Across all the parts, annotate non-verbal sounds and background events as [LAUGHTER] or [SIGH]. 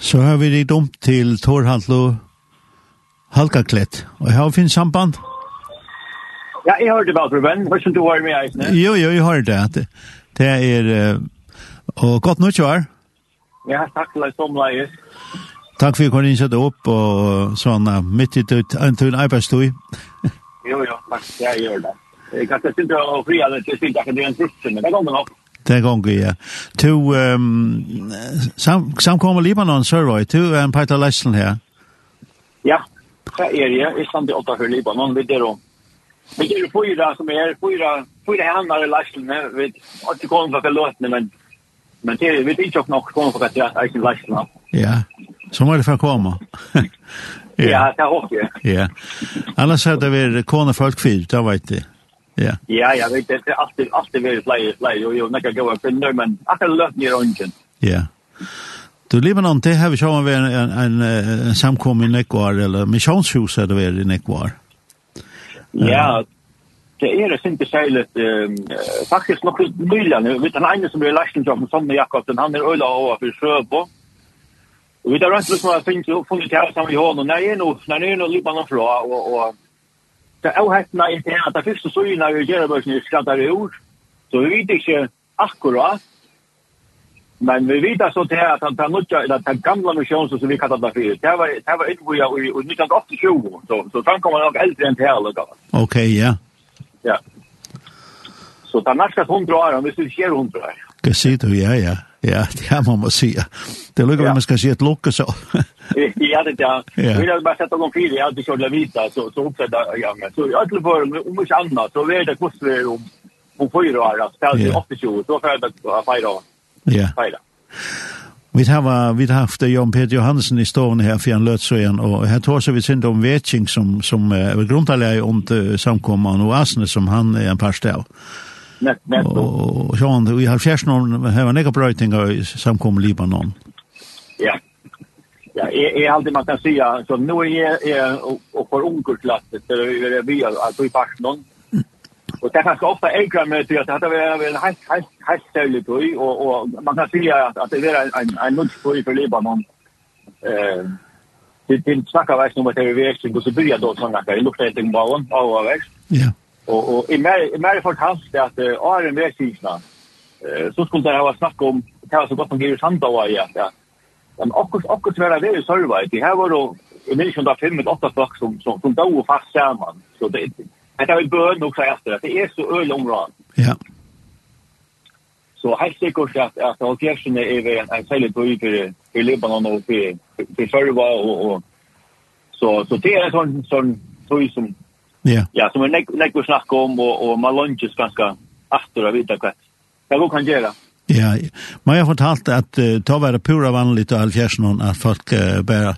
så har vi ritt om til Torhandlo Halkaklett. Og her finnes samband. Ja, jeg hørte bare, Ruben. Hva som du har med eisene? Jo, jo, jeg hørte det. Det det er... Og godt nytt år. Ja, takk til deg som leier. Takk for at du kom inn innsett opp og sånn uh, midt i tøyt, en tøyt arbeidstøy. jo, jo, takk. Jeg gjør det. Jeg kan ikke sitte og fria det til sitte akkurat i en siste, men det kommer nok. Det er gong, ja. Tu, um, sam samkommer Libanon Sørøy, to en part av leisen her. Ja, det er jeg, Jeg samt i åtta for Libanon, vi er om. Vi der er fyra som er, fyra, fyra handlar i Leslen, vi har ikke kommet for låtene, men men det er, vi er ikke nok kommet for at jeg er ikke Leslen. Ja, så må det for å komme. [LAUGHS] ja, det er ok. Ja, annars er det vi kone folk fyrt, det vet jeg. Ja. Ja, ja, vet det er alltid alltid veldig läge läge og jo näka gå opp nu men akkurat det ned ner ungen. Ja. Du lever någon det har vi sjön en en, en samkom i Nekvar eller missionshus är det i Nekvar. Ja, det är det inte särskilt eh faktiskt något nyligen nu vet han en som blir lasten som som Jakobsen han är öla och för Sjöbo. Och vi där runt liksom har funnit funnit här som vi har och när är nog när är nog Libanon fra och och det er hettna i det at det første søgene vi gjør børsene skrattar ord, så vi vet ikke akkurat, men vi vet så til at han tar nødja, eller den gamle misjonen som vi kallar det for, det var, det var innboja i 1928, så, så den kommer nok eldre enn til alle. Ok, ja. Ja. Så det er nesten hundra år, hvis det skjer hundra år. Hva sier du, ja, ja. Ja, det er man må säga. Det lukar ja. man skal si et lucka så. [LAUGHS] Ja, det er det. Vi har bare sett någon fyra, jag hade kört la vita så så oppsett jag med. Så jeg skulle for, om ikke annet, så är det hvordan vi er om om fyra år att ställa 80 så får jeg det fira. Ja. Fira. Vi har vi har haft Jon Peter Johansen i stolen her for en lötsöjan og her tror så vi synd om Vetching som som är grundare och samkomman og Asne som han er en pastor av. Nett, nett. Och Jan, vi har fjerst noen her var några bröjtingar i samkommer Libanon. Ja, Ja, är är alltid man kan säga så nu är är och för onkelklasset så är det vi alltså i Barcelona. Och det kanske ofta ägrar med det att det har en helt helt helt ställe på och och man kan säga att det är en en lunch för i Libanon. Eh det det snackar väl om att det är växt och så börjar då såna där luktar det en ballon av växt. Ja. Och och i mer i mer folk hans det att är en växtna. Eh så skulle det ha snackat om det var så gott om Georg Sandau ja. Men också också vera där det i Sørvei, Det her var jo, i nation där fem med åtta folk som som som då fast samman. Så det det er jo bøn nok seg etter, det er så øl långrad. Ja. Så helt sikkert at, at att er ved en en særlig på for, for Libanon og for, for server og, og, så så det er en sånn, sånn tøy som Ja. Ja, som vi nek, vi snakke om og, og man lunches ganske etter å vite hva. Det går kan göra. Ja, men jeg fortalt at uh, det var pura vanligt og alfjersen at folk uh, bare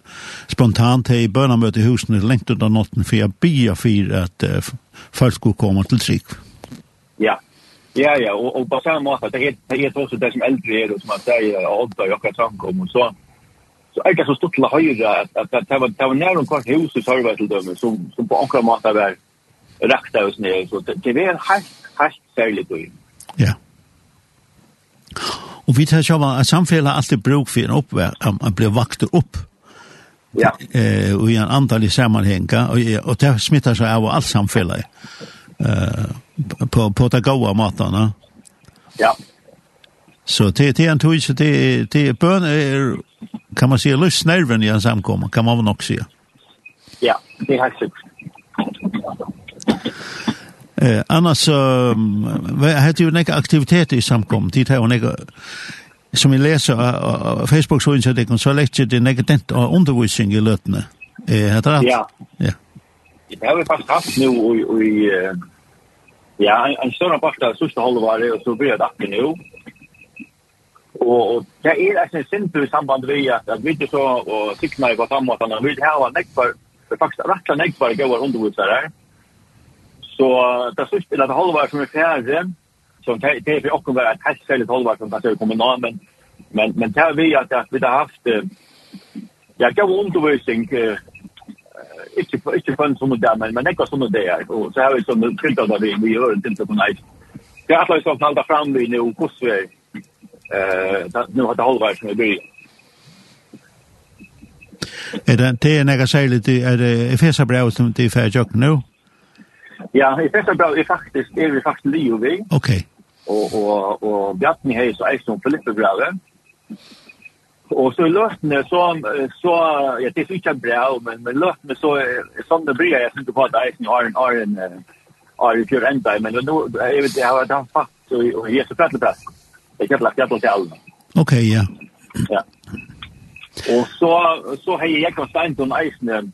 spontant er i bønamøte i husene lengt under av natten for jeg bier for at uh, folk skulle komme til trygg. Ja, ja, ja, og, og på samme måte, det er, det er også det som eldre er, og som man sier, og odda i akkurat samkom, og så, så er det så stort til å høyre at, at, at det var, det var nærmere kvart hus i Sørvei til dømme, som, som på akkurat måte var rakt av oss ned, så det, det var helt, helt særlig på Ja. Og vi tar sjåva, at samfellet har alltid bruk for en uppvärld, att bli vakter upp. Ja. Eh, och i en antal i sammanhenga, och, og det smittar sig av allt samfellet. Eh, på, på det gode matarna. Ja. Så det, det er en tog, så det, det er bøn, er, kan man säga, lustnerven i en samkomma, kan man nog säga. Ja, det er helt sikkert. Eh, annars så um, hade ju några aktiviteter i samkom. Det har några som vi läser på Facebook så inser det kan så lätt det negativt och undervisning i lötne. Eh, heter det? Ja. Ja. Det har vi fast haft nu och i ja, en stor part av sista hållet var det och så blir det att nu. Och det är alltså simpelt i samband med att att vi inte så och signar på samma sätt vi har några för faktiskt rätt nekvar goda undervisare. Mm Så det sørste er at halvår som er færre, så det er for åkken være et hestfællet halvår som kanskje er nå men, men, men det er vi at, at vi har haft, jeg gav undervisning, ikke, ikke for en sånn der, men, men ikke sånn der, og så har vi sånn tiltatt at vi, vi gjør en tiltatt på nei. Det er alt som talte fram vi nå, hvordan vi, eh, nå har det halvår som er bygd. Er det, det er nekka særlig, er det Efesa brev som de fyrir jøkken nå? Ja. Ja, i bästa faktisk, er faktiskt är vi og vi. Ok. Og, og, og Bjartni Hayes eis Eisen Filippe Lippebrädan. Og så lösne så så ja, det fick ikke bra men men lösne så sånn det blir jeg synes på at eis har en har en har ju för ända men då jag vet jag har dan fast och och jag så platt plats. Jag kan lagt jag på tal. Okej, ja. Ja. Og så så har jag konstant om Eisen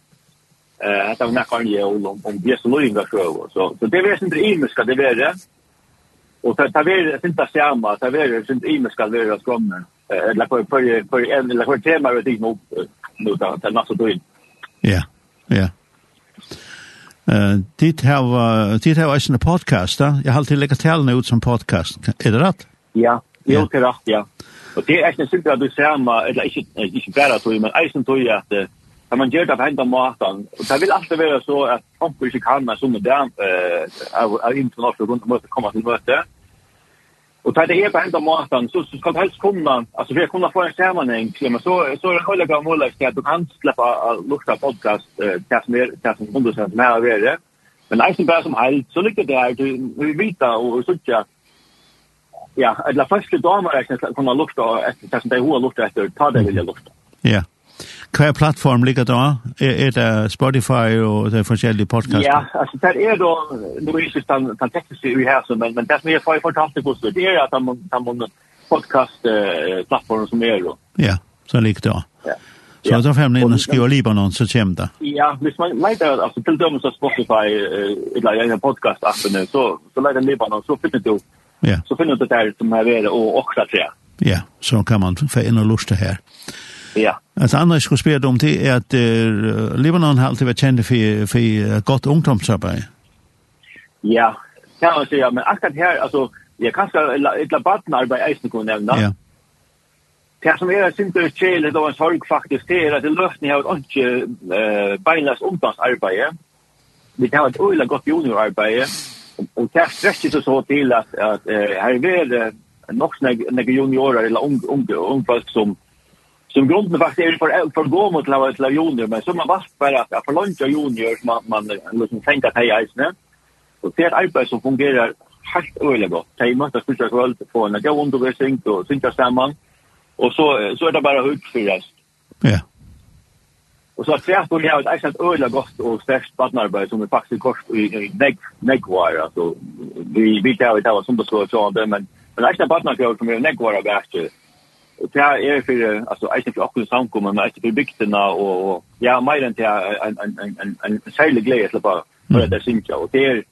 eh att hon kan ge om om om det så lugna så så så det vet inte i mig ska det vara och så tar vi det inte samma så vi det inte i mig ska det vara skommen eller på på på en eller på tema vet inte nog nu där det något så in ja ja Eh, dit har dit har också en podcast, Jag har alltid lagt talen ut som podcast. Är det rätt? Ja, jo, det är rätt, ja. Och det är inte synd att du ser mig, eller inte, inte bara att du, men eisen tror jag att kan man gjør det på hendene maten. Og det vil alltid være så at Tompo ikke kan med som det av internationellt runt om att komme til møte. Og tar det er på hendene maten så, så skal det helst kunne, altså for vi kunne få en sammenheng, men så, så er det kollega mulighet til at du kan slippe å lukte podcast eh, det som är, det som är, det som är, det som Men eisen bare som heilt, så ligger det her, vi vet og sutja, ja, eller første damer er ikke kunne lukta etter, det som de har lukta etter, ta det vil jeg lukta. Ja. Yeah. Hva plattform ligger da? Er, er det Spotify og de forskjellige podcaster? Ja, altså det er da, nå er ikke den, den tekniske vi her, men, men det som jeg får fortalt det også, det er at de har podcast-plattformen som er da. Ja, så ligger det da. Ja. Så ja. då får man in och skriva Libanon så kommer det. Ja, hvis man lägger alltså till dömes av Spotify eller en podcast appen så så lägger Libanon så finner du. Ja. Så finner du det där som här är och också tre. Ja, så kan man få in och lusta här. Ja. Altså andre skulle spørge om det, at uh, Libanon har alltid været kendt for, for uh, godt ungdomsarbejde. Ja, ja, altså, ja, men akkurat her, altså, jeg kan skal et labattenarbejde, jeg eisen kunne nævne. Ja. Det som er sinter kjelet og en sorg faktisk, det er at det løsning har vært ikke uh, beinløst ungdomsarbeidet. Vi har et øyla godt juniorarbeidet, og det er stresset så til at, at uh, her er det nok snakk juniorer eller unge, unge, unge folk som som grunden faktiskt är for, för gå mot til å være junior men så man vast för att för lunch junior som man man liksom tenker til eisene. Og ne. Och det är arbete som fungerer helt øyelig godt. Det måste skulle jag väl få en jag undervisning og synka sammen. Og så så er det bare hugg för rest. Ja. Och så att det är har et exakt öliga godt og størst badnarbeid som er faktisk kort i nägg näggvar alltså vi jo tar det som det så så men men extra badnarbeid som är näggvar bättre og det är för alltså jag tycker akkurat samkomma men jag for bygderna og, och ja mer enn det en en en en en särskild glädje till bara för det synka och det är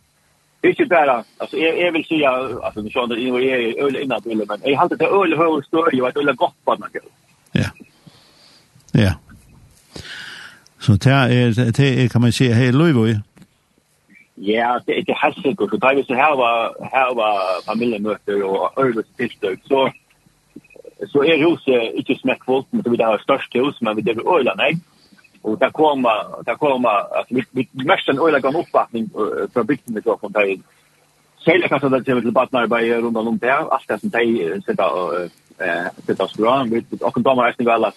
det är ju bara alltså jag jag vill säga alltså nu sånt det är öl innan vill men jag har inte det öl hör står ju att öl gott på något. Ja. Ja. Så det er, det er, kan man si, hei, Louis. Ja, det er ikke helt sikkert, så da vill så her var her var familjemöte och öl så så er huset ikke smekkfullt, men så vil det ha størst hus, men vi det er øyla, nei. Og det kommer, det kommer, altså, vi, vi, mest en øyla gammel oppvattning fra bygden vi så kom Tøyen. Selv kanskje det kommer til badnarbeid rundt om det, alt det som de sitter sitter oss bra, og kan damer reisning resten av alle.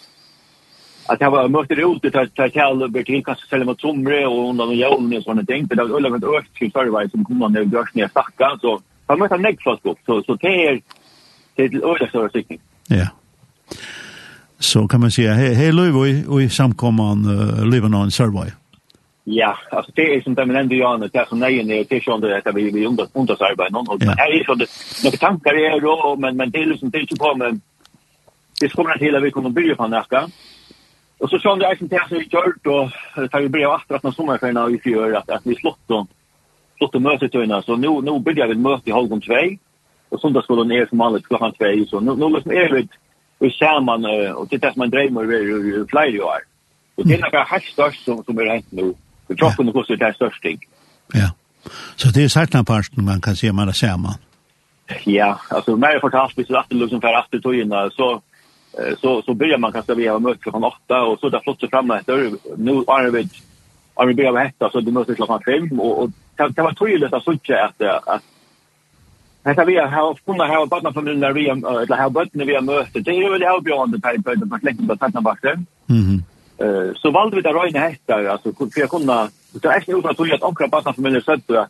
At jeg var møtte det ut, det tar kjall, det blir kanskje selv mot somre og under noen jævn og sånne ting, for det var øyla gammel økt til førvei som kommer an i Bjørsne i så man møtte han negg flott opp, så det er til øyla større sikning. Ja. Så kan man säga, hej hej Louis, och i samkomman uh, Lebanon survey. Ja, alltså det är som det men ändå gör när det som nej när det är ju under att vi vi under under survey någon och här är så det några tankar är då men men det är liksom det är ju på men det kommer att hela vi kommer börja på nästa. Och så såg det egentligen det är gjort och tar vi ju blivit efter att någon sommarfärna i fjör att, att vi slått dem slått och mötet så nu, nu börjar vi möte i Holgon 2 och söndagsskolan är som vanligt klockan två så nu, nu liksom är det vi ser man och det är man drömmer över flyr ju är och det är några hashtag som som är hänt nu för kroppen går så där störst ja. Så det är säkert parten man kan se man det ser man ja alltså mer fantastiskt så att det liksom för att det tog så så så börjar man kanske vi har mött klockan 8 och så där flott så framme efter nu är vi är vi börjar hetta så det måste klockan 5 och, och det var tydligt att så att att Hetta vi har kunna ha barna från den där vi eller ha barnen vi har mött. Det är väl avgörande på på på släkten på Sanna Backen. Mhm. Eh så valde vi där Röjne hästar alltså för att kunna det är inte utan att ankra barna från den södra.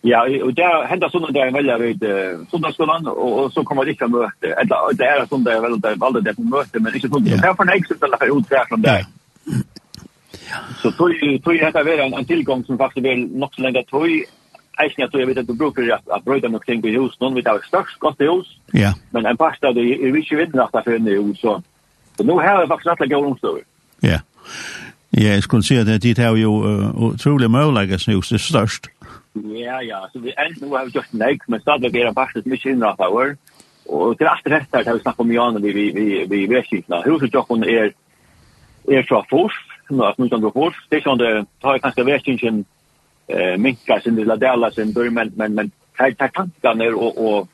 Ja, och där händer såna där väl vid söndagsskolan och så kommer det kan möte. Eller det är sån där väl där valde det på möte men inte så det här från exit eller ut där från där. Så tror ju tror ju att det är en tillgång som faktiskt väl något så länge tror eisen at jeg vet at du bruker at brøyda nok ting i hus, noen vet at det størst godt i hus, men en pasta av er vi ikke vidden at det finner i hus, så nå har jeg faktisk rettelig gav omstøver. Ja, ja, jeg skulle si at dit har jo utrolig møvlegger som just er størst. Ja, ja, så vi enda nå har vi gjort nek, men stadig er en parst som ikke innrøy av år, og til alt rett her har vi snakket om Jan og vi vet ikke, huset jokken er er fra Fors, nå er det 19 Fors, det er sånn det har kanskje vet eh minka sin lilla dela sin men men men tar tar tankarna och och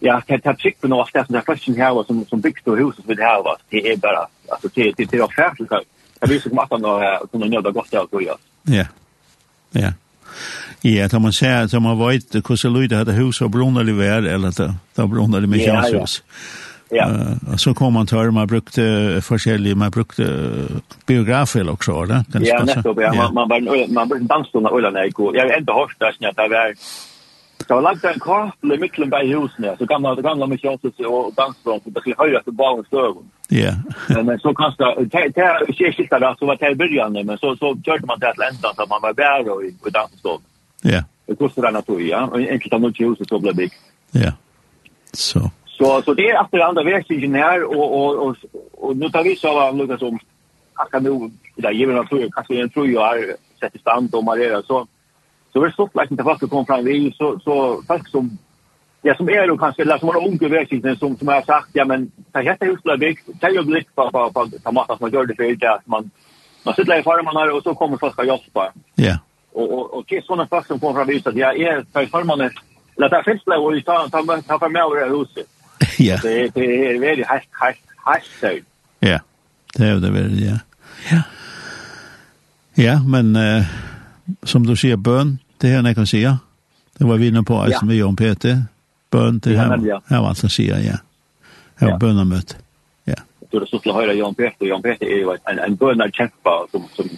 ja tar tar chick på något där där fashion här som som byggt då huset vid här var det är bara alltså det det det är färdigt så jag vill så matta några som några där gott jag tror jag ja. Ja. Ja, da man ser, tar man vet hvordan så lyder det hus och brunnar vær, vär eller det där brunnar i Ja, ja. Ja. Uh, så kom man till man brukte forskjellige, man brukte biografer också, eller? Kan ja, nettopp, ja. ja. Man, man, man, man brukte dansstående ölen när jag går. Jag har inte hört det, att det var Det var lagt en kapel i mitten av husen, så gamla, det gamla mycket åter sig och dansstånd, så det skulle höja till barnens ögon. Ja. Men så kastade, det det här inte skilt där, så var det här i början, men så, så körde man det till ändan så man var bär i, i dansstånd. Ja. Det kostade den att ja. Och enkelt av mycket huset så blev byggt. Ja. Så. Så så det är efter andra världskrigen här och och och och nu tar vi så var Lucas som att kan nu där ger vi några kanske en tror jag har sett i stand och Maria så så det stort lätt inte fast kom fram vi så så folk som ja som är då kanske eller som har unga världskrigen som som har sagt ja men det heter just där big tell you blick på på på tomater som gör det för det att man man sitter i farman här och så kommer folk att hjälpa. Ja. Och och och det är såna folk som kommer fram visst att jag är för farman eller där finns det och ta ta ta för mig över huset. [LAUGHS] ja. Det, det er veldig helt, helt, helt søvn. Ja, det er det veldig, ja. Ja, ja men uh, som du sier, bøn, det er jeg kan si, Det var vi inne på, ja. som vi gjør om Peter. Bøn til ja, men, ja. her, var alt han sier, ja. Her var ja. bønnermøte. Ja. Du har stått til å høre Jan Peter, Jan Peter er jo en, en bønnerkjempa som, som,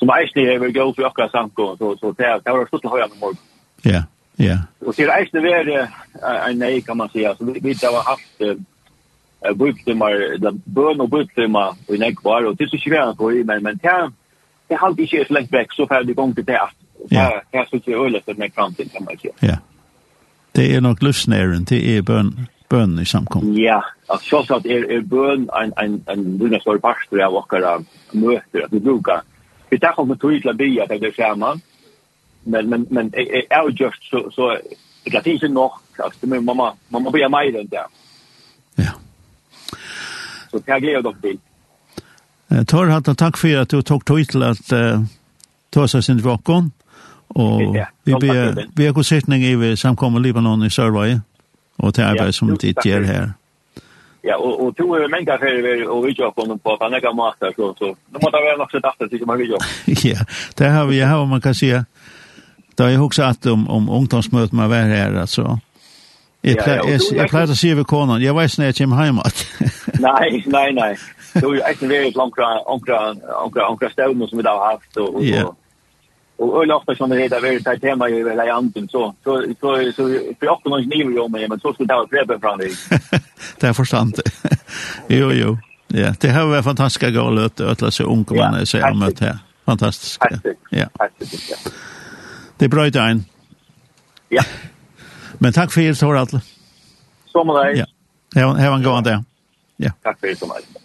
som eisne er vel gøy for akkurat samkommet, så, så det, det var stått til å høyre med morgen. Ja. Ja. Och det är det värre en nej kan man säga. Så vi vi har haft buktemar, där bön och buktemar och nej kvar och det är så svårt på i men men det det har inte skett längt bort så färdig gång till det. Ja, jag skulle ju ölet mig fram till kan man säga. Ja. Det är nog lyssnaren till er bön bön i samkom. Ja, att så att är är bön en en en lilla stor pastor jag vakar möter att det brukar. Vi tar kommer till att be att det är samman men men men är ju just så så det kan inte nog alltså men mamma mamma blir mig den där. Ja. Så det jag glädje dock till. Eh tar hatta tack för att du tog tid till att ta sig sin vakon och vi ber vi har sittning i samkommer Libanon i Sörvaje och det arbete som det gör här. Ja, och och tror jag mänga för och vi jobbar på på andra gamla så så. Nu måste vi nog sätta efter till man vill [LAUGHS] jobba. Ja, det har vi har man kan se Da har jag också att om, om ungdomsmöten man var här alltså. Jag ja, ja, jag, jag plejer att se vid konan. Jag vet när jag kommer hem. [LAUGHS] nej, nej, nej. Det har ju ett väldigt långt omkra, omkra, omkra stävnen som vi har haft. Och, och, yeah. och, och, ofta som det heter väldigt tajt tema i hela janten. Så, så, så, så för jag har inte nivå om men så skulle [LAUGHS] det ha ett fram dig. det er forstand. jo, jo. Ja, det har vært fantastisk å gå og løte, og varit fantastiska gålöter att läsa ungdomarna i sig om det här. Fantastiskt. Ja. Fantastiskt, ja. Det brøyte ein. Ja. Men takk for hjelp, Torald. Som og deg. Ja. Hei, hei, hei, hei, hei, hei, hei, hei, hei, hei,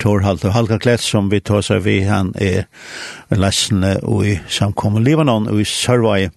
Torhalt og Halka Klett som vi tar seg vi han er lessene i samkommet Libanon og i Sørvei.